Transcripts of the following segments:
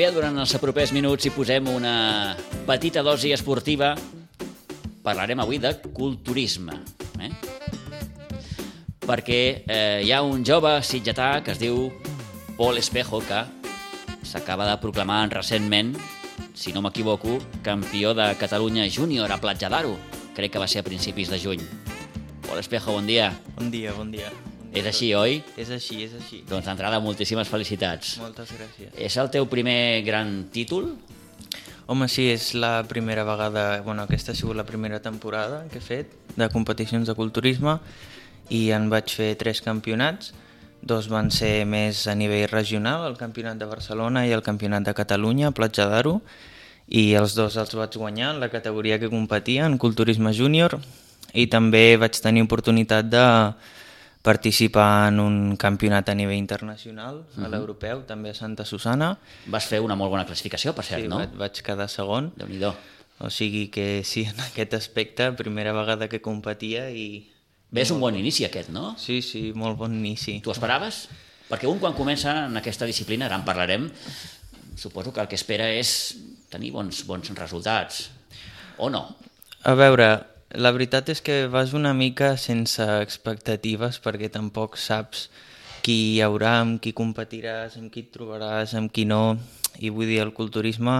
Bé, durant els propers minuts hi posem una petita dosi esportiva. Parlarem avui de culturisme. Eh? Perquè eh, hi ha un jove sitgetà que es diu Paul Espejo, que s'acaba de proclamar recentment, si no m'equivoco, campió de Catalunya Júnior a Platja d'Aro. Crec que va ser a principis de juny. Paul Espejo, bon dia. Bon dia, bon dia. És així, oi? És així, és així. Doncs d'entrada, moltíssimes felicitats. Moltes gràcies. És el teu primer gran títol? Home, sí, és la primera vegada, bueno, aquesta ha sigut la primera temporada que he fet de competicions de culturisme i en vaig fer tres campionats. Dos van ser més a nivell regional, el campionat de Barcelona i el campionat de Catalunya, a Platja d'Aro, i els dos els vaig guanyar en la categoria que competia, en culturisme júnior, i també vaig tenir oportunitat de participar en un campionat a nivell internacional, a Mhm. l'europeu, també a Santa Susana. Vas fer una molt bona classificació, per cert, sí, no? vaig, vaig quedar segon. déu nhi O sigui que sí, en aquest aspecte, primera vegada que competia i... Bé, és un bon inici aquest, no? Sí, sí, molt bon inici. Tu esperaves? Perquè un quan comença en aquesta disciplina, ara en parlarem, suposo que el que espera és tenir bons, bons resultats. O no? A veure, la veritat és que vas una mica sense expectatives perquè tampoc saps qui hi haurà, amb qui competiràs, amb qui et trobaràs, amb qui no. I vull dir, el culturisme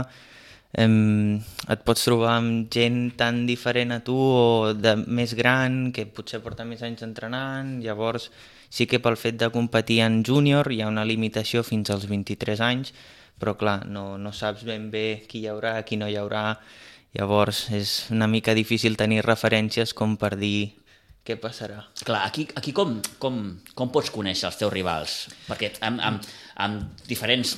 em, et pots trobar amb gent tan diferent a tu o de més gran que potser porta més anys entrenant, llavors sí que pel fet de competir en júnior hi ha una limitació fins als 23 anys, però clar, no, no saps ben bé qui hi haurà, qui no hi haurà, llavors és una mica difícil tenir referències com per dir què passarà. Clar, aquí, aquí com, com, com pots conèixer els teus rivals? Perquè amb, amb, amb diferents,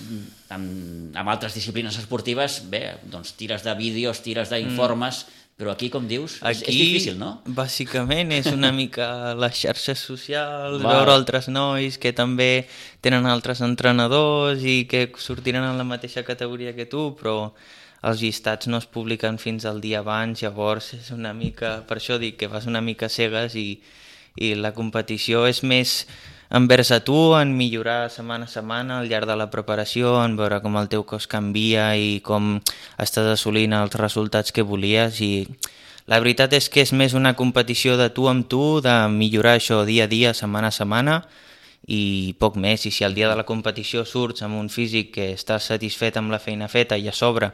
amb, amb altres disciplines esportives, bé, doncs tires de vídeos, tires d'informes, mm. però aquí, com dius, és, és difícil, no? bàsicament, és una mica les xarxes socials, Val. veure altres nois que també tenen altres entrenadors i que sortiran en la mateixa categoria que tu, però els llistats no es publiquen fins al dia abans, llavors és una mica, per això dic que vas una mica cegues i, i la competició és més envers a tu, en millorar setmana a setmana al llarg de la preparació, en veure com el teu cos canvia i com estàs assolint els resultats que volies i la veritat és que és més una competició de tu amb tu, de millorar això dia a dia, setmana a setmana i poc més. I si el dia de la competició surts amb un físic que estàs satisfet amb la feina feta i a sobre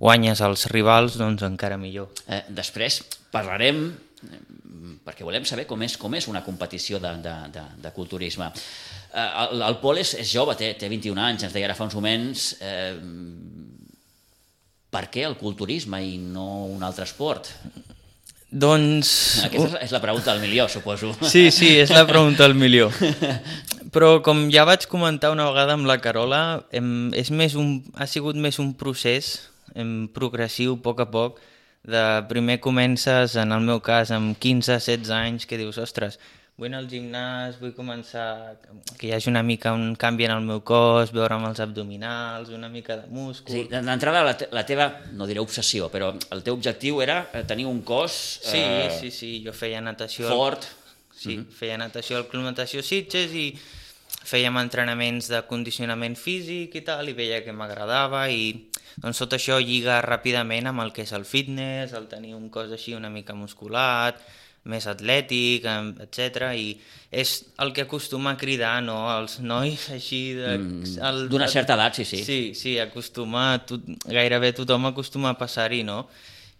guanyes els rivals, doncs encara millor. Eh, després parlarem, perquè volem saber com és, com és una competició de, de, de, de culturisme. Eh, el, el Pol és, és jove, té, té 21 anys, ens deia ara fa uns moments. Eh, per què el culturisme i no un altre esport? Doncs... Aquesta és- la pregunta del milió, suposo. Sí, sí, és la pregunta del milió. Però com ja vaig comentar una vegada amb la Carola, em, és més un, ha sigut més un procés em, progressiu, a poc a poc, de primer comences, en el meu cas, amb 15-16 anys, que dius, ostres, vull anar al gimnàs, vull començar que hi hagi una mica un canvi en el meu cos, veure'm els abdominals, una mica de múscul... Sí, d'entrada, la, te la teva, no diré obsessió, però el teu objectiu era eh, tenir un cos Sí, eh, sí, sí, jo feia natació... fort. Sí, feia natació al Club Natació Sitges i fèiem entrenaments de condicionament físic i tal, i veia que m'agradava i doncs tot això lliga ràpidament amb el que és el fitness, el tenir un cos així una mica musculat, més atlètic, etc. I és el que acostuma a cridar no? els nois així... de- Mm, el- D'una certa edat, sí, sí. Sí, sí, acostuma, tot, gairebé tothom acostuma a passar-hi, no?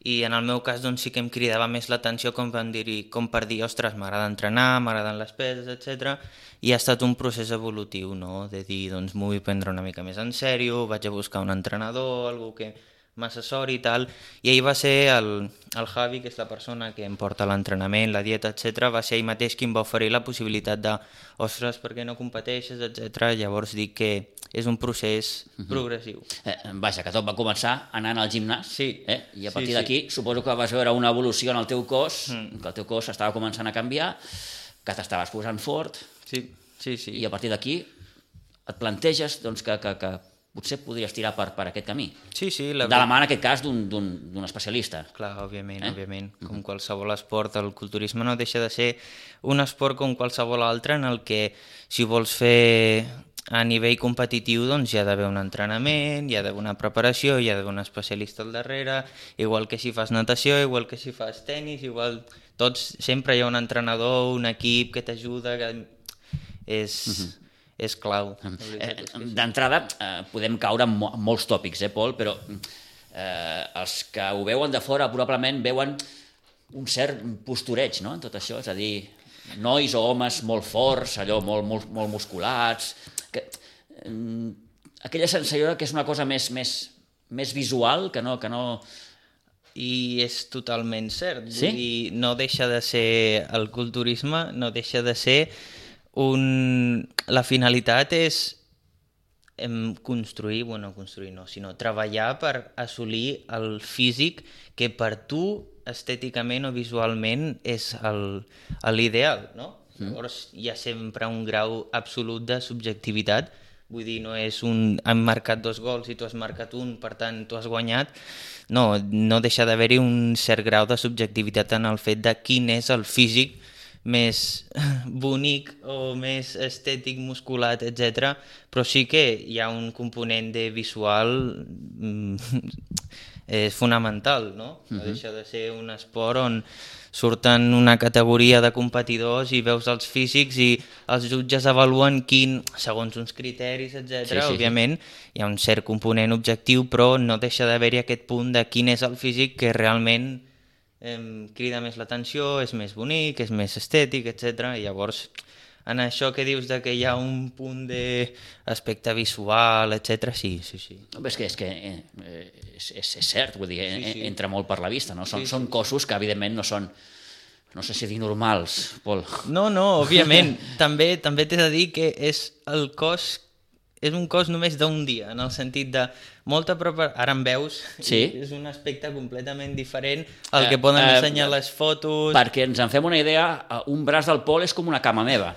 I en el meu cas doncs, sí que em cridava més l'atenció com, dir com per dir, ostres, m'agrada entrenar, m'agraden les peses, etc. I ha estat un procés evolutiu, no? De dir, doncs m'ho vull prendre una mica més en sèrio, vaig a buscar un entrenador, algú que m'assessori i tal, i ahir va ser el, el Javi, que és la persona que em porta l'entrenament, la dieta, etc. va ser ell mateix qui em va oferir la possibilitat de ostres, per què no competeixes, etc. Llavors dic que és un procés progressiu. Eh, vaja, que tot va començar anant al gimnàs, Sí. eh? i a Sí, partir sí. d'aquí suposo que vas veure una evolució en el teu cos, mm. que el teu cos estava començant a canviar, que t'estaves posant fort, Sí, sí, sí. i a partir d'aquí et planteges doncs, que, que, que potser podries tirar per, per aquest camí. Sí, sí, la... De la mà, en aquest cas, d'un- especialista. Clar, òbviament, Eh? òbviament. Com qualsevol esport, el culturisme no deixa de ser un esport com qualsevol altre en el que si vols fer a nivell competitiu doncs, hi ha d'haver un entrenament, hi ha d'haver una preparació, hi ha d'haver un especialista al darrere, igual que si fas natació, igual que si fas tennis, igual... Tots, sempre hi ha un entrenador, un equip que t'ajuda, que és, uh -huh. És clau. Eh, D'entrada, eh, podem caure en, mo en molts tòpics, eh, Pol, però eh, els que ho veuen de fora probablement veuen un cert postureig no? en tot això, és a dir, nois o homes molt forts, allò molt, molt, molt musculats, que, eh, aquella sensació que és una cosa més, més, més visual que no, que no, i és totalment cert. Sí? Vull dir, no deixa de ser el culturisme, no deixa de ser un... La finalitat és em, construir, bueno, construir no, sinó treballar per assolir el físic que per tu estèticament o visualment és l'ideal, no? Mm. Llavors hi ha sempre un grau absolut de subjectivitat, vull dir, no és un... han marcat dos gols i tu has marcat un, per tant tu has guanyat, no, no deixa d'haver-hi un cert grau de subjectivitat en el fet de quin és el físic més bonic o més estètic, musculat, etc. Però sí que hi ha un component de visual mm, és fonamental, no? No deixa de ser un esport on surten una categoria de competidors i veus els físics i els jutges avaluen quin, segons uns criteris, etc. Sí, sí, sí. Òbviament hi ha un cert component objectiu, però no deixa d'haver-hi aquest punt de quin és el físic que realment em crida més l'atenció, és més bonic, és més estètic, etc. I llavors, en això que dius de que hi ha un punt d'aspecte visual, etc. sí, sí, sí. És que, és, que eh, eh, és, és, és cert, vull dir, sí, sí. sí. entra molt per la vista, no? Són, Sí, sí, són cossos que, evidentment, no són, no sé si dir normals, Pol. No, no, òbviament. també també t'he de dir que és el cos és un cos només d'un dia, en el sentit de molta preparació... Ara em veus, Sí. és un aspecte completament diferent al Eh, que poden eh, ensenyar les fotos... Perquè ens en fem una idea, eh, un braç del Pol és com una cama meva.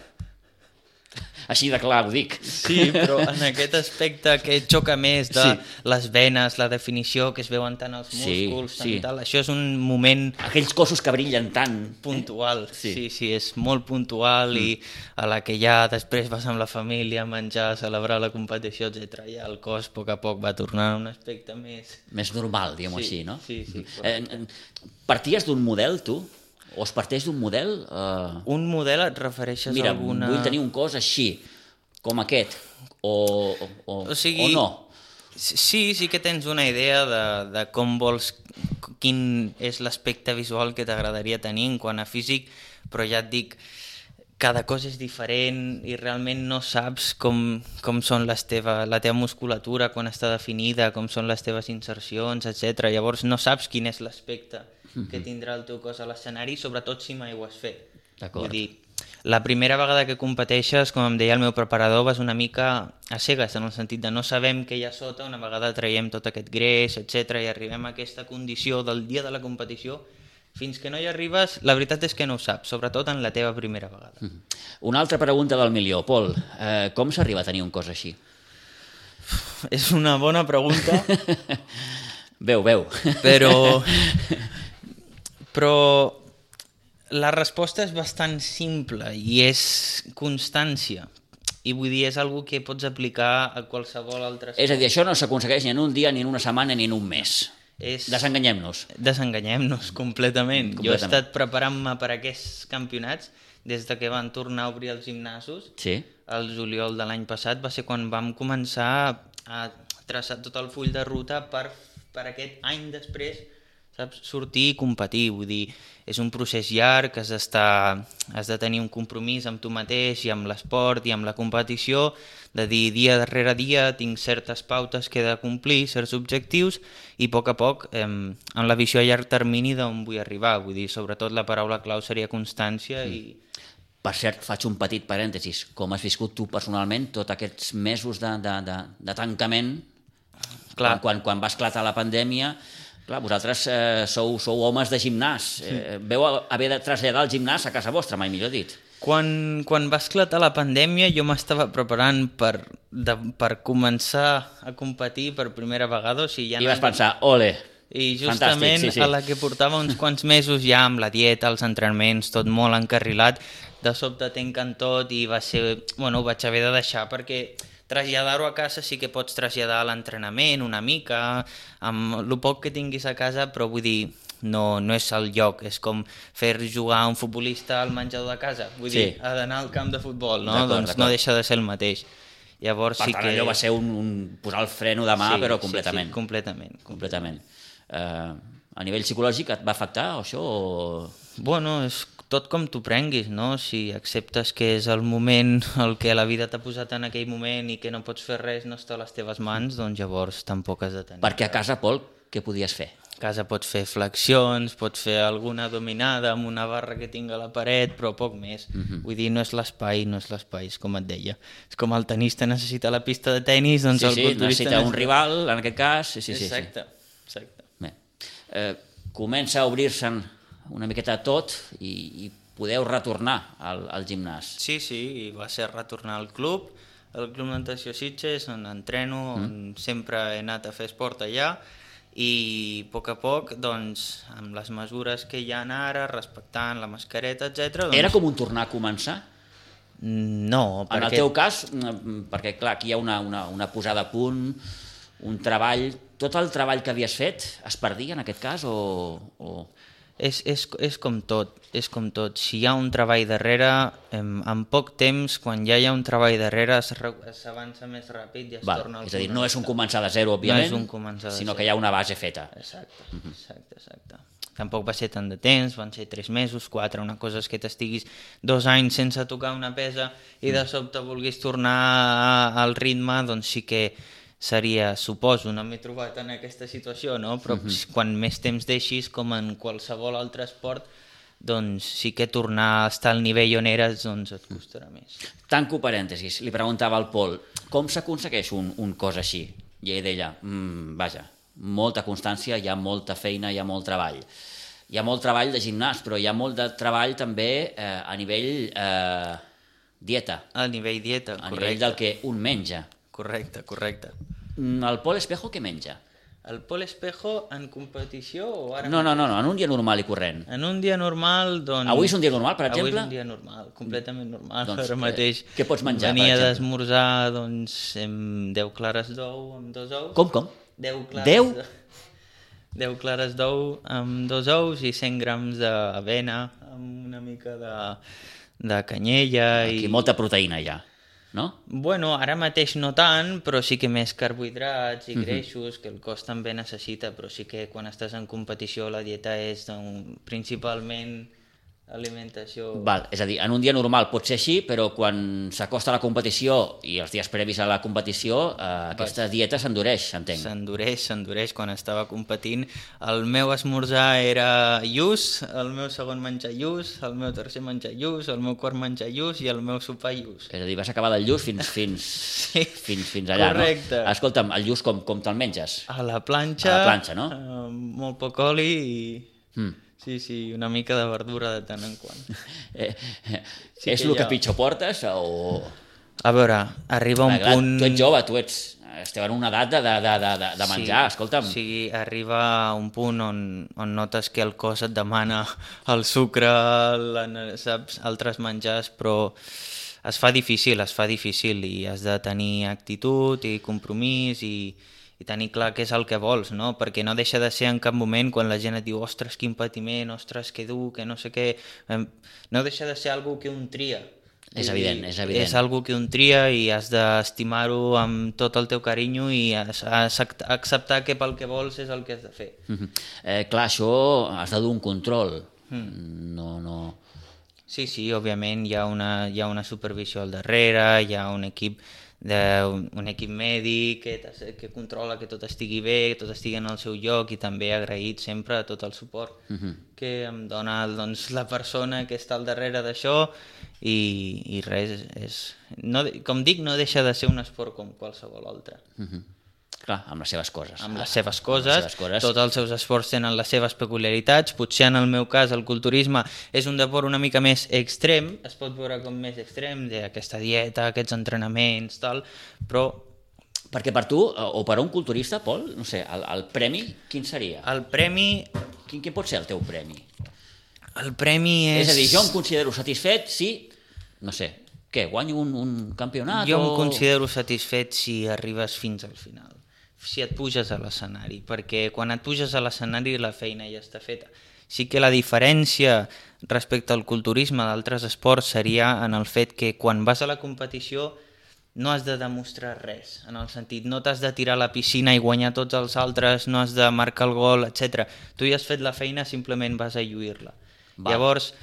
Així de clar ho dic. Sí, però en aquest aspecte que xoca més de Sí. les venes, la definició, que es veuen tant els Sí, músculs, tant sí. i tal, això és un moment Aquells cossos que brillen tant. puntual, Sí. sí. sí, sí, és molt puntual mm. i a la que ja després vas amb la família a menjar, a celebrar la competició, etc. Ja el cos a poc a poc va tornar a un aspecte més... Més normal, diguem-ho Sí, així, no? sí, sí, Eh, eh, parties d'un model, tu? O es parteix d'un model? Eh, Un model et refereixes mira, a alguna... vull tenir un cos així, com aquest, o, o, o, O sigui- o no. Sí, sí que tens una idea de, de com vols, quin és l'aspecte visual que t'agradaria tenir en quant a físic, però ja et dic, cada cosa és diferent i realment no saps com, com són les teva, la teva musculatura quan està definida, com són les teves insercions, etc. Llavors no saps quin és l'aspecte que tindrà el teu cos a l'escenari, sobretot si mai ho has fet. D'acord. Vull dir, la primera vegada que competeixes, com em deia el meu preparador, vas una mica a cegues, en el sentit de no sabem què hi ha sota, una vegada traiem tot aquest greix, etc i arribem a aquesta condició del dia de la competició, fins que no hi arribes, la veritat és que no ho saps, sobretot en la teva primera vegada. Una altra pregunta del milió. Pol, eh, com s'arriba a tenir un cos així? És una bona pregunta, Veu, veu. però... però la resposta és bastant simple i és constància. I vull dir, és algo que pots aplicar a qualsevol altre... És a dir, això no s'aconsegueix ni en un dia, ni en una setmana, ni en un mes. És... Desenganyem-nos. Desenganyem-nos completament. Jo he Completament. estat preparant-me per aquests campionats des de que van tornar a obrir els gimnasos. Sí. El juliol de l'any passat va ser quan vam començar a traçar tot el full de ruta per, per aquest any després saps, sortir i competir. Vull dir, és un procés llarg, has, d'estar, has de tenir un compromís amb tu mateix i amb l'esport i amb la competició, de dir dia darrere dia tinc certes pautes que he de complir, certs objectius, i a poc a poc, eh, en la visió a llarg termini d'on vull arribar. Vull dir, sobretot la paraula clau seria constància i... Per cert, faig un petit parèntesis. Com has viscut tu personalment tots aquests mesos de, de, de, de tancament? Clar. Quan, quan, quan va esclatar la pandèmia, clar, vosaltres eh, sou, sou homes de gimnàs. Eh, veu haver de traslladar el gimnàs a casa vostra, mai millor dit. Quan, quan va esclatar la pandèmia jo m'estava preparant per, de, per començar a competir per primera vegada. O sigui, ja I no- vas pensar, ole, I justament Fantàstic, sí, sí. a la que portava uns quants mesos ja amb la dieta, els entrenaments, tot molt encarrilat, de sobte tenquen tot i va ser... Bueno, ho vaig haver de deixar perquè traslladar-ho a casa sí que pots traslladar l'entrenament una mica, amb el poc que tinguis a casa, però vull dir, no, no és el lloc, és com fer jugar un futbolista al menjador de casa, vull Sí. dir, ha d'anar al camp de futbol, no? Doncs no deixa de ser el mateix. Llavors Per sí tant, que... allò va ser un, un posar el freno de mà, Sí, però sí, completament. Sí, completament. completament. Eh, a nivell psicològic et va afectar això? O... Bueno, és tot com t'ho prenguis, no? Si acceptes que és el moment, el que la vida t'ha posat en aquell moment i que no pots fer res, no està a les teves mans, doncs llavors tampoc has de tenir. Perquè a casa, Pol, què podies fer? A casa pots fer flexions, pots fer alguna dominada amb una barra que tinga a la paret, però poc més. Mhm. Vull dir, no és l'espai, no és l'espai, és com et deia. És com el tenista necessita la pista de tennis, doncs Sí, el sí, culturista necessita un rival, en aquest cas. Sí, sí, sí, sí. Exacte, exacte. Bé. Eh, comença a obrir-se'n una miqueta tot i, i podeu retornar al, al gimnàs. Sí, sí, i va ser retornar al club, al Club Natació Sitges, on entreno, Mm. on sempre he anat a fer esport allà, i a poc a poc, doncs, amb les mesures que hi ha ara, respectant la mascareta, etc. Doncs... Era com un tornar a començar? No, En el perquè... teu cas, mm, perquè clar, aquí hi ha una, una, una posada a punt, un treball... Tot el treball que havies fet es perdia en aquest cas o... o... És, és, és com tot, és com tot. Si hi ha un treball darrere, en, en poc temps, quan ja hi ha un treball darrere, s'avança més ràpid i es Val, torna al és a dir, no és un començar de zero, òbviament, és un començar de sinó zero. que hi ha una base feta. Exacte, exacte, exacte. Tampoc va ser tant de temps, van ser tres mesos, quatre, una cosa és que t'estiguis dos anys sense tocar una pesa i de sobte vulguis tornar al ritme, doncs sí que seria, suposo, no m'he trobat en aquesta situació, no? però quan més temps deixis, com en qualsevol altre esport, doncs sí que tornar a estar al nivell on eres doncs et costarà més. Tanco parèntesis, li preguntava al Pol, com s'aconsegueix un, un cos així? I ell deia, mm, vaja, molta constància, hi ha molta feina, hi ha molt treball. Hi ha molt treball de gimnàs, però hi ha molt de treball també eh, a nivell eh, dieta, Al nivell dieta, a correcte. nivell del que un menja. Correcte, correcte. Mm, El Pol Espejo què menja? El Pol Espejo en competició o ara No, no, no, no, en un dia normal i corrent. En un dia normal, doncs... Avui és un dia normal, per Avui exemple? és un dia normal, completament normal, Doncs, ara eh, mateix. què pots menjar, per Venia exemple? d'esmorzar, doncs, amb 10 clares d'ou amb dos ous. Com, com? 10 clares Deu? de- 10 clares d'ou amb dos ous i 100 grams d'avena amb una mica de, de canyella Aquí i... molta proteïna ja, no? Bueno, ara mateix no tant, però sí que més carbohidrats Mhm. i greixos, que el cos també necessita, però sí que quan estàs en competició la dieta és doncs, principalment alimentació... Val, és a dir, en un dia normal pot ser així, però quan s'acosta la competició i els dies previs a la competició, eh, aquesta dieta s'endureix, entenc. S'endureix, s'endureix quan estava competint. El meu esmorzar era lluç, el meu segon menjar lluç, el meu tercer menjar lluç, el meu quart menjar lluç i el meu sopar lluç. És a dir, vas acabar del lluç fins, fins, Sí. fins, fins allà, Correcte. no? Escolta'm, el lluç com, com te'l menges? A la planxa, A la planxa, no? amb molt poc oli i... Mm. Sí, sí, una mica de verdura de tant en quant. Eh, eh, Sí és que el que ja- pitjor portes o... A veure, arriba un clar, punt... Tu ets jove, tu ets... Esteu en una edat de, de, de, de, de- menjar, escolta'm. O sigui, arriba un punt on, on notes que el cos et demana el sucre, la, saps, altres menjars, però es fa difícil, es fa difícil i has de tenir actitud i compromís i, i tenir clar què és el que vols, no? Perquè no deixa de ser en cap moment quan la gent et diu ostres, quin patiment, ostres, que dur, que no sé què... No deixa de ser algo que un tria. És evident, és evident. És algo que un tria i has d'estimar-ho amb tot el teu carinyo i has, has acceptar que pel que vols és el que has de fer. Mhm. eh, clar, això has de dur un control. Hmm. No, no... Sí, sí, òbviament hi ha una, hi ha una supervisió al darrere, hi ha un equip de, un, equip mèdic que, que controla que tot estigui bé, que tot estigui en el seu lloc i també agraït sempre a tot el suport Mhm. que em dona doncs, la persona que està al darrere d'això i, i res, és, no, com dic, no deixa de ser un esport com qualsevol altre. Mhm. Clar, amb les seves coses. amb les seves coses, Amb les seves coses. tots els seus esports tenen les seves peculiaritats, potser en el meu cas el culturisme és un deport una mica més extrem, es pot veure com més extrem, d'aquesta dieta, aquests entrenaments, tal, però Perquè per tu, eh, o per a un culturista, Pol, no sé, el, el premi, quin seria? el premi, Quin, quin pot ser el teu premi? el premi És, és... a dir, jo em considero satisfet si, no sé, què, guanyo un, un campionat? Jo em o... considero satisfet si arribes fins al final, si et puges a l'escenari, perquè quan et puges a l'escenari la feina ja està feta. Sí que la diferència respecte al culturisme d'altres esports seria en el fet que quan vas a la competició no has de demostrar res, en el sentit, no t'has de tirar a la piscina i guanyar tots els altres, no has de marcar el gol, etc. Tu ja has fet la feina, simplement vas a lluir-la. Llavors,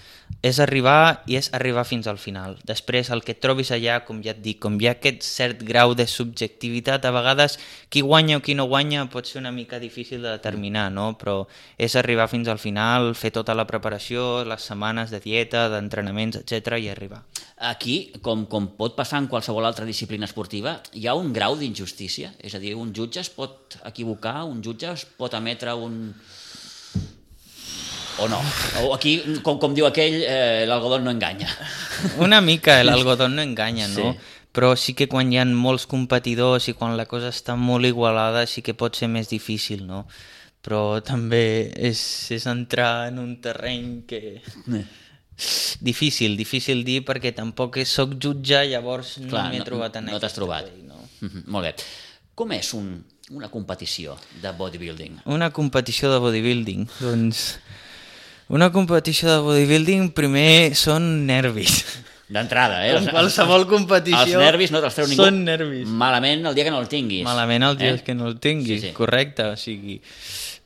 és arribar i és arribar fins al final. Després, el que trobis allà, com ja et dic, com hi ha aquest cert grau de subjectivitat, a vegades qui guanya o qui no guanya pot ser una mica difícil de determinar, no? però és arribar fins al final, fer tota la preparació, les setmanes de dieta, d'entrenaments, etc i arribar. Aquí, com, com pot passar en qualsevol altra disciplina esportiva, hi ha un grau d'injustícia? És a dir, un jutge es pot equivocar, un jutge es pot emetre un, o no? O aquí, com, com diu aquell, eh, l'algodó no enganya. Una mica, l'algodó no enganya, no? Sí. Però sí que quan hi ha molts competidors i quan la cosa està molt igualada sí que pot ser més difícil, no? Però també és, és entrar en un terreny que... Difícil, difícil dir perquè tampoc sóc jutge, llavors Clar, no m'he trobat en no t'has aquest trobat. terreny, No? Mhm, Molt bé. Com és un, una competició de bodybuilding? Una competició de bodybuilding, doncs... Una competició de bodybuilding primer són nervis. D'entrada, eh? Com qualsevol competició, Els nervis no te'ls treu ningú. són nervis. Malament el dia que no el tinguis. Malament el dia Eh? que no el tinguis, Sí, sí. correcte, o sigui...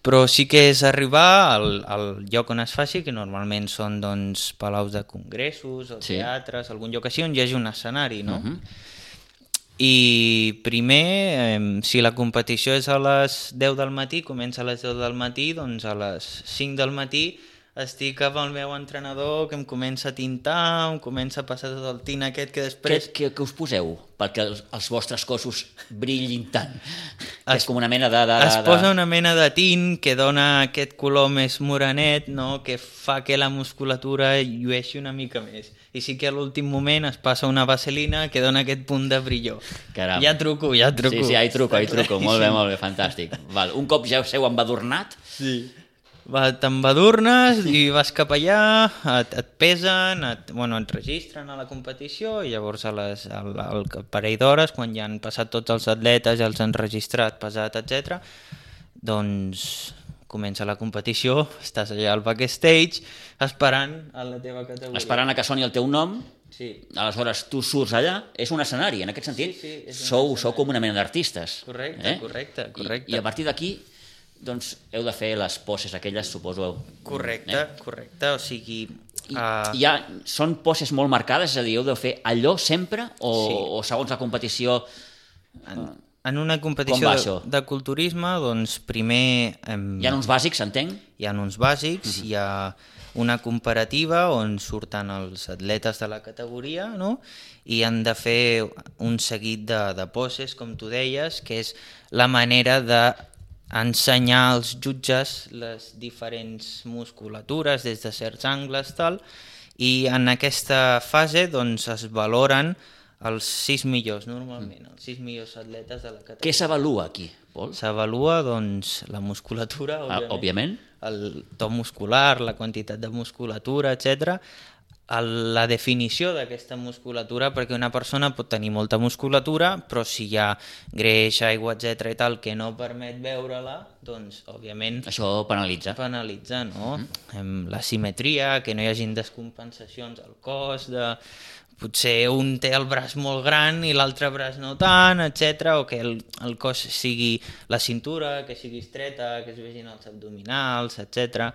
Però sí que és arribar al, al lloc on es faci, que normalment són doncs, palaus de congressos, o Sí. teatres, algun lloc així, on hi hagi un escenari, no? Mhm. I primer, eh, si la competició és a les 10 del matí, comença a les 10 del matí, doncs a les 5 del matí estic amb el meu entrenador que em comença a tintar, em comença a passar tot el tint aquest que Què, després... què, què us poseu perquè els, els vostres cossos brillin tant? Es, és com una mena de... de, de Es posa una mena de tint que dona aquest color més morenet, no? que fa que la musculatura llueixi una mica més. I sí que a l'últim moment es passa una vaselina que dona aquest punt de brillo. Caram. Ja truco, ja truco. Sí, sí, hi truco, hi truco. Molt bé, molt bé, fantàstic. Val. Un cop ja seu embadurnat, Sí. Va, T'embadurnes i vas cap allà, et, et pesen, et, bueno, et registren a la competició i llavors a les, al, al parell d'hores, quan ja han passat tots els atletes, ja els han registrat, pesat, etc, doncs comença la competició, estàs allà al backstage esperant a la teva categoria. esperant a que soni el teu nom, Sí, aleshores tu surts allà, és un escenari, en aquest sentit, Sí, sí, sou, sou com una mena d'artistes. Correcte, correcte, correcte. I, I a partir d'aquí, doncs, heu de fer les poses aquelles, suposo... correcte, Eh? correcte, o sigui... I, Uh, hi ha, són poses molt marcades, és a dir, heu de fer allò sempre o, Sí. o segons la competició... en, en una Com competició de, de culturisme, doncs primer... Em, Hi ha uns bàsics, entenc? hi ha uns bàsics, hi ha una comparativa on surten els atletes de la categoria no? i han de fer un seguit de, de poses, com tu deies, que és la manera de ensenyar als jutges les diferents musculatures des de certs angles tal, i en aquesta fase doncs, es valoren els sis millors normalment, els sis millors atletes de la categoria. Què s'avalua aquí, Pol? S'avalua doncs, la musculatura, Ah, òbviament, òbviament. el to muscular, la quantitat de musculatura, etc. La definició d'aquesta musculatura, perquè una persona pot tenir molta musculatura, però si hi ha greix, aigua, etc i tal, que no permet veure-la, doncs, òbviament, Això penalitza. penalitza, no? Mm La simetria, que no hi hagin descompensacions al cos, de potser un té el braç molt gran i l'altre braç no tant, etc o que el, el cos sigui la cintura, que sigui estreta, que es vegin els abdominals, etc.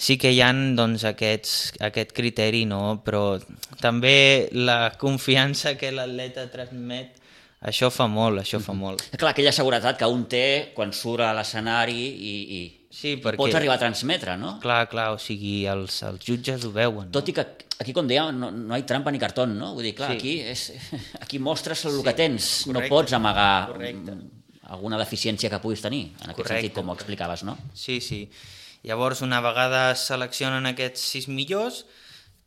Sí que hi ha doncs, aquests, aquest criteri, no? però també la confiança que l'atleta transmet, això fa molt, això fa molt. Clar, aquella seguretat que un té quan surt a l'escenari i, i, Sí, perquè- pots arribar a transmetre, no? Clar, clar, o sigui, els, els jutges ho veuen. No? Tot i que aquí, com deia, no, no hi trampa ni cartó, no? Vull dir, clar, Sí. aquí, és, aquí mostres el que tens, no correcte, pots amagar correcte. alguna deficiència que puguis tenir, en aquest Correcte, sentit, com ho explicaves, no? Sí, sí. Llavors, una vegada es seleccionen aquests sis millors,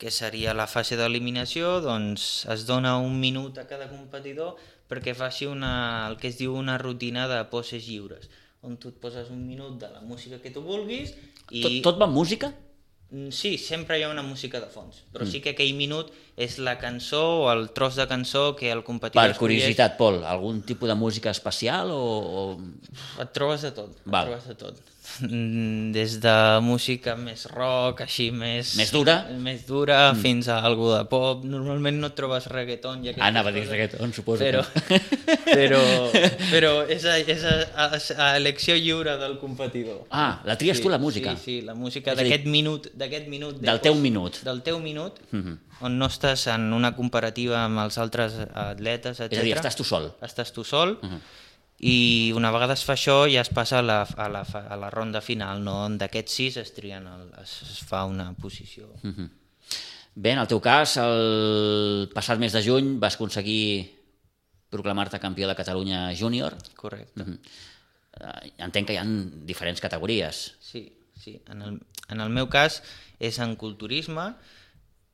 que seria la fase d'eliminació, doncs es dona un minut a cada competidor perquè faci una, el que es diu una rutina de poses lliures, on tu et poses un minut de la música que tu vulguis i... Tot, tot va amb música? Mm, Sí, sempre hi ha una música de fons, Mm. però sí que aquell minut és la cançó o el tros de cançó que el competidor Per curiositat, Pol, algun tipus de música especial o... o... Et trobes de tot, Val. et trobes de tot. Mm, Des de música més rock, així més... Més dura? Més dura, mm. fins a algú de pop. Normalment no et trobes reggaeton. I aquestes Anava a dir reggaeton, suposo Però, que... però, però és, a, és a, a, elecció lliure del competidor. Ah, la tries tu, la música? Sí, sí, la música d'aquest minut, d'aquest minut. del teu minut. Del teu minut, Mhm. on no estàs en una comparativa amb els altres atletes, etc. És a dir, estàs tu sol. Estàs tu sol, Mhm. I una vegada es fa això ja es passa a la, a la, a la ronda final, no? d'aquests sis es trien, el, es, es fa una posició. Mhm. Bé, en el teu cas, el passat mes de juny vas aconseguir proclamar-te campió de Catalunya júnior. Correcte. Mhm. Eh, Entenc que hi ha diferents categories. Sí, sí. En el, en el meu cas és en culturisme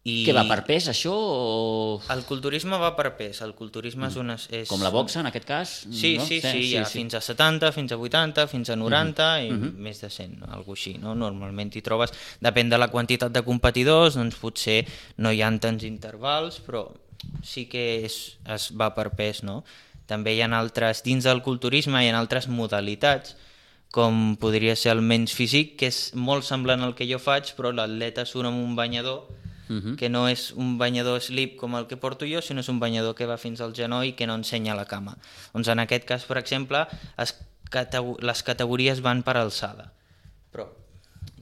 i... Què va per pes, això? O... El culturisme va per pes. El culturisme és una... És... Com la boxa, en aquest cas? Sí, no? sí, sí, hi ha fins a 70, fins a 80, fins a 90 i Mhm. més de 100, no? algo així, no? Normalment hi trobes, depèn de la quantitat de competidors, doncs potser no hi ha tants intervals, però sí que és, es va per pes, no? També hi ha altres, dins del culturisme hi ha altres modalitats, com podria ser el menys físic, que és molt semblant al que jo faig, però l'atleta surt amb un banyador Mhm. que no és un banyador slip com el que porto jo, sinó és un banyador que va fins al genoll i que no ensenya la cama. Doncs en aquest cas, per exemple, es catego les categories van per alçada. Però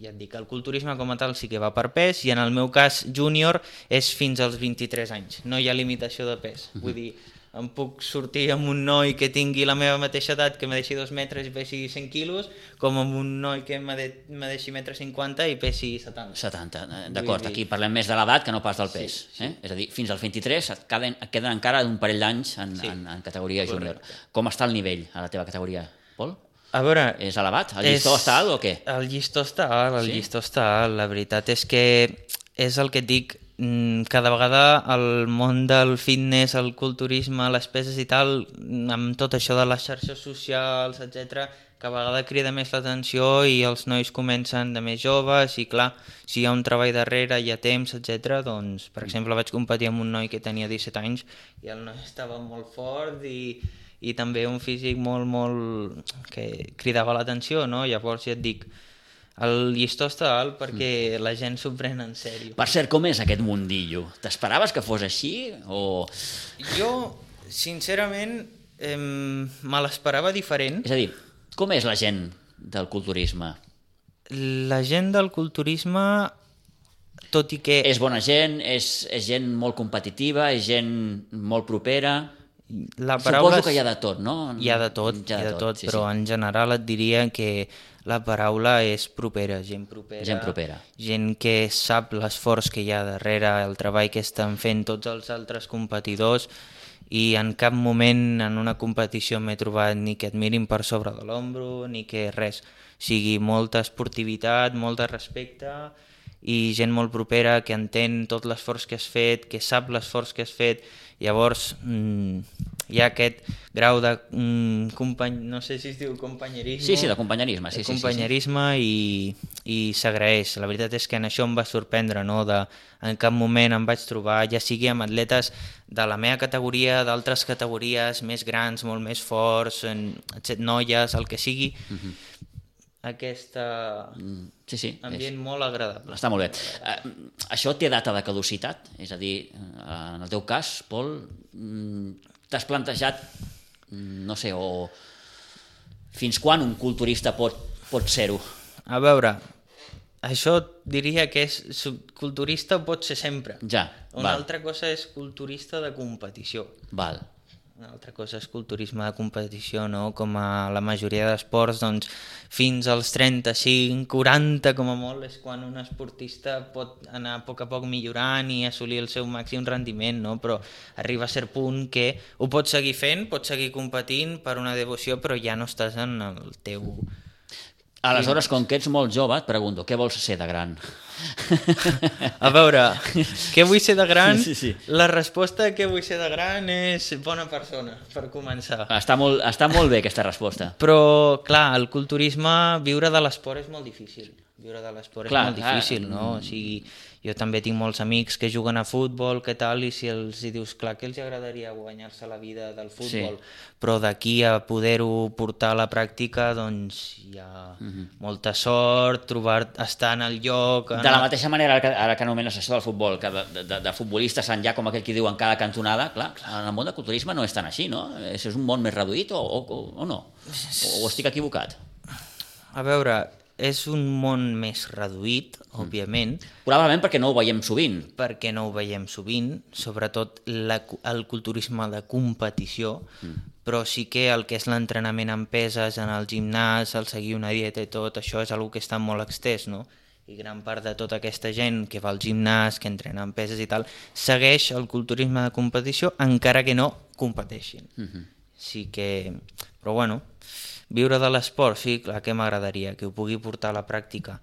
ja et dic, el culturisme com a tal sí que va per pes i en el meu cas júnior és fins als 23 anys, no hi ha limitació de pes. Vull dir, em puc sortir amb un noi que tingui la meva mateixa edat, que me deixi dos metres i pesi 100 quilos, com amb un noi que me, de, me deixi metre 50 i pesi 70. 70, eh, d'acord. Dir- Aquí parlem més de l'edat que no pas del pes. Sí, sí. Eh? És a dir, fins als 23 et queden, et queden encara un parell d'anys en, Sí. en, en categoria júnior. Com està el nivell a la teva categoria, Pol? A veure, És elevat? El llistó està alt o què? El llistó està alt, el Sí? llistó està alt. La veritat és que és el que et dic, cada vegada el món del fitness, el culturisme, les peses i tal, mm, amb tot això de les xarxes socials, etc, cada vegada crida més l'atenció i els nois comencen de més joves i clar, si hi ha un treball darrere, hi ha temps, etc. doncs, per exemple, vaig competir amb un noi que tenia 17 anys i el noi estava molt fort i, i també un físic molt, molt... que cridava l'atenció, no? Llavors ja et dic, el llistó està alt perquè la gent s'ho pren en sèrio. Per cert, com és aquest mundillo? T'esperaves que fos així? O... Jo, sincerament, eh, me l'esperava diferent. És a dir, com és la gent del culturisme? La gent del culturisme, tot i que... És bona gent? És, és gent molt competitiva? És gent molt propera? La Suposo és- que hi ha de tot, no? Hi ha de tot, hi ha de tot, però en general et diria que la paraula és propera, gent propera. Gent propera. Gent que sap l'esforç que hi ha darrere, el treball que estan fent tots els altres competidors i en cap moment en una competició m'he trobat ni que et mirin per sobre de l'ombro ni que res. O sigui, molta esportivitat, molt de respecte i gent molt propera que entén tot l'esforç que has fet, que sap l'esforç que has fet. Llavors, mm, hi ha aquest grau de mm, company... no sé si es diu companyerisme. Sí, sí, de companyerisme. Sí, de sí, sí, sí. companyerisme i, i s'agraeix. La veritat és que en això em va sorprendre, no? De, en cap moment em vaig trobar, ja sigui amb atletes de la meva categoria, d'altres categories més grans, molt més forts, en, noies, el que sigui, aquesta Mm, Sí, sí. És... ambient molt agradable. Està molt bé. Eh, això té data de caducitat? És a dir, eh, en el teu cas, Pol, mm, t'has plantejat, mm, no sé, o fins quan un culturista pot, pot ser-ho? A veure, això diria que és culturista pot ser sempre. Ja, Una val. altra cosa és culturista de competició. Val. Una altra cosa és culturisme de competició, no? Com a la majoria d'esports, doncs, fins als 35, 40 com a molt, és quan un esportista pot anar a poc a poc millorant i assolir el seu màxim rendiment, no? Però arriba a cert punt que ho pots seguir fent, pots seguir competint per una devoció, però ja no estàs en el teu... Aleshores, com que ets molt jove, et pregunto, què vols ser de gran? A veure, què vull ser de gran? Sí, sí. La resposta a què vull ser de gran és bona persona, per començar. Està molt, està molt bé aquesta resposta. Però, clar, el culturisme, viure de l'esport és molt difícil. Viure de l'esport és Clar, molt clar. difícil, no? O sigui, jo també tinc molts amics que juguen a futbol, què tal, i si els hi dius, clar, que els agradaria guanyar-se la vida del futbol, però d'aquí a poder-ho portar a la pràctica, doncs hi ha Mhm. molta sort, trobar, estar en el lloc... De la mateixa manera, ara que, ara que anomenes això del futbol, que de, de, de futbolistes en ja com aquell que diu en cada cantonada, clar, en el món del culturisme no és tan així, no? És, és un món més reduït o, o, o, o no? O, o estic equivocat? A veure, és un món més reduït, òbviament, Probablement perquè no ho veiem sovint. perquè no ho veiem sovint, sobretot la, el culturisme de competició, mm. però sí que el que és l'entrenament amb peses en el gimnàs, el seguir una dieta i tot, això és una que està molt extès, no? I gran part de tota aquesta gent que va al gimnàs, que entrena amb peses i tal, segueix el culturisme de competició encara que no competeixin. Mm -hmm. Sí que... Però bueno, viure de l'esport, sí, clar que m'agradaria, que ho pugui portar a la pràctica.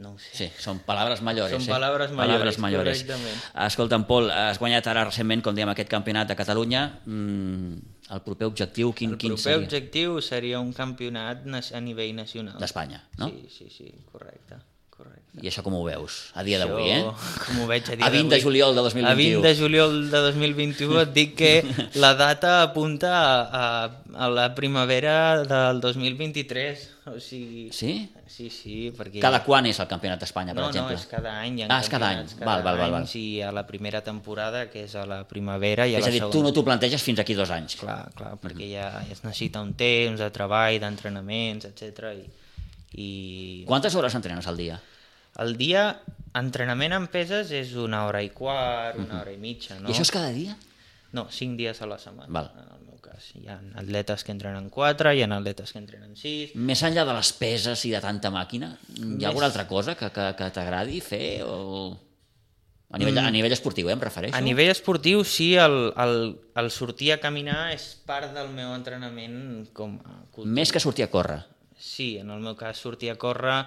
No sé. Sí, són paraules mayores. Són eh? paraules Paraules mayores, mayores. correctament. Escolta'm, Pol, has guanyat ara recentment, com dèiem, aquest campionat de Catalunya. Mm, el proper objectiu, quin, El quin proper seria? objectiu seria un campionat a nivell nacional. D'Espanya, no? Sí, sí, sí, correcte. Correcte. I això com ho veus, a dia d'avui, eh? Com ho veig a dia A 20 de d'avui. juliol de 2021. A 20 de juliol de 2021 et dic que la data apunta a, a, a la primavera del 2023. O sigui... Sí? Sí, sí, perquè... Cada quan és el campionat d'Espanya, per no, exemple? no, és cada any. Ah, és cada any. campionats Val, val, val, val. I a la primera temporada, que és a la primavera, i a és la a dir, segona. tu no t'ho planteges fins aquí dos anys. Clar, clar, perquè ja es necessita un temps de treball, d'entrenaments, etc. I, i Quantes hores entrenes al dia? El dia, entrenament en peses és una hora i quart, una hora i mitja, no? I això és cada dia? No, cinc dies a la setmana, Val. en el meu cas. Hi ha atletes que entrenen quatre, hi ha atletes que entrenen sis... Més enllà de les peses i de tanta màquina, hi ha alguna altra cosa que, que, que t'agradi fer? O... A, nivell, a nivell esportiu, eh, em refereixo? A nivell esportiu, sí, el, el, el sortir a caminar és part del meu entrenament com a cultura. Més que sortir a córrer. Sí, en el meu cas sortir a córrer,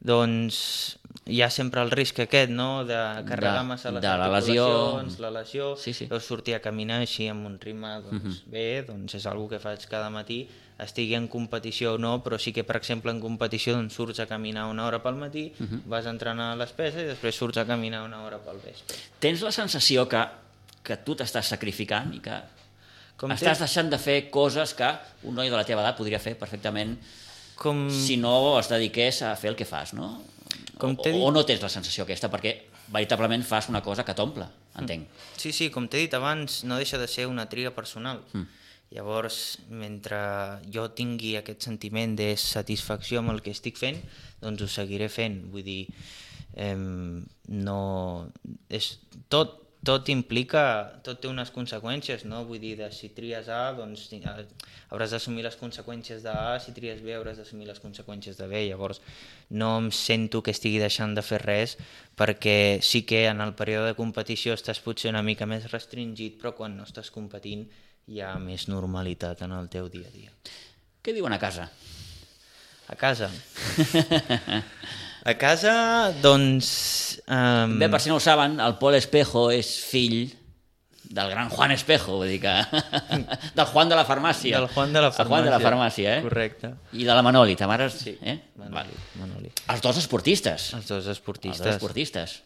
doncs hi ha sempre el risc aquest, no?, de carregar De- massa les de la lesió. la lesió, Sí, sí. però sortir a caminar així amb un ritme doncs, bé, doncs és algo que faig cada matí, estigui en competició o no, però sí que, per exemple, en competició doncs, surts a caminar una hora pel matí, vas a entrenar a les peses i després surts a caminar una hora pel vespre. Tens la sensació que, que tu t'estàs sacrificant i que Com estàs té- deixant de fer coses que un noi de la teva edat podria fer perfectament Com... si no es dediqués a fer el que fas, no? Com o, dit- o no tens la sensació aquesta, perquè veritablement fas una cosa que t'omple, entenc. Sí, sí, com t'he dit abans, no deixa de ser una triga personal. Mm. Llavors, mentre jo tingui aquest sentiment de satisfacció amb el que estic fent, doncs ho seguiré fent. Vull dir, eh, no... És, tot, tot implica, tot té unes conseqüències, no? Vull dir, de si tries A, doncs eh, hauràs d'assumir les conseqüències de A, si tries B hauràs d'assumir les conseqüències de B. Llavors, no em sento que estigui deixant de fer res, perquè sí que en el període de competició estàs potser una mica més restringit, però quan no estàs competint hi ha més normalitat en el teu dia a dia. Què diuen a casa? A casa? a casa, doncs... Um, Bé, per si no ho saben, el Pol Espejo és fill del gran Juan Espejo, vull dir que... del Juan de la farmàcia. Del Juan de la El Juan de la farmàcia, eh? Correcte. I de la Manoli, ta mare... Sí. Eh? Manoli, Vale. Manoli. Els dos esportistes. Els dos Els esportistes. dos esportistes.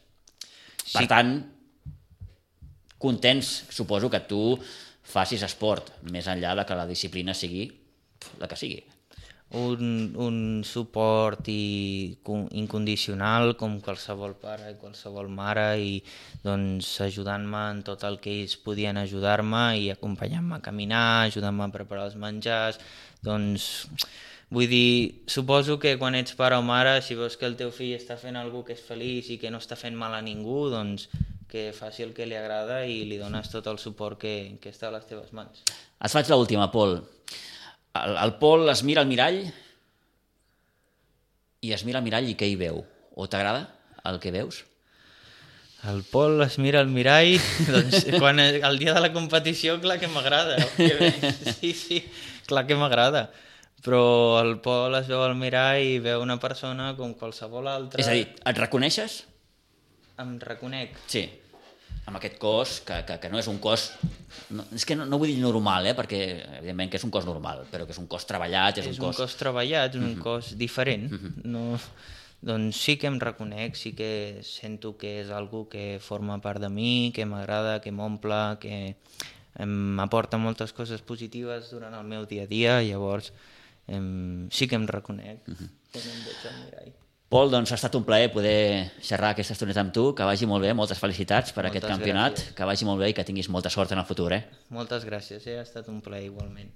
Per Sí. tant, contents, suposo que tu facis esport, més enllà de que la disciplina sigui la que sigui. Un, un suport i con- incondicional com qualsevol pare i qualsevol mare i doncs ajudant-me en tot el que ells podien ajudar-me i acompanyant-me a caminar, ajudant-me a preparar els menjars, doncs vull dir, suposo que quan ets pare o mare, si veus que el teu fill està fent alguna que és feliç i que no està fent mal a ningú, doncs que faci el que li agrada i li dones tot el suport que, que està a les teves mans. Et faig l'última, Pol. El, el Pol es mira al mirall i es mira al mirall i què hi veu? O t'agrada el que veus? El Pol es mira al mirall, doncs quan el dia de la competició clar que m'agrada. Sí, sí, clar que m'agrada. però el Pol es veu al mirall i veu una persona com qualsevol altra. És a dir, et reconeixes? Em reconec. Sí, amb aquest cos, que, que, que no és un cos... No, és que no, no vull dir normal, eh, perquè evidentment que és un cos normal, però que és un cos treballat, és, És un un cos... cos treballat, és un cos diferent. no, doncs sí que em reconec, sí que sento que és algo que forma part de mi, que m'agrada, que m'omple, que m'aporta moltes coses positives durant el meu dia a dia, llavors em, sí que em reconec. Al mirall. Pol, doncs ha estat un plaer poder xerrar aquesta estoneta amb tu, que vagi molt bé, moltes felicitats per Moltes aquest campionat, gràcies. que vagi molt bé i que tinguis molta sort en el futur, eh? Moltes gràcies, eh? ha estat un plaer igualment.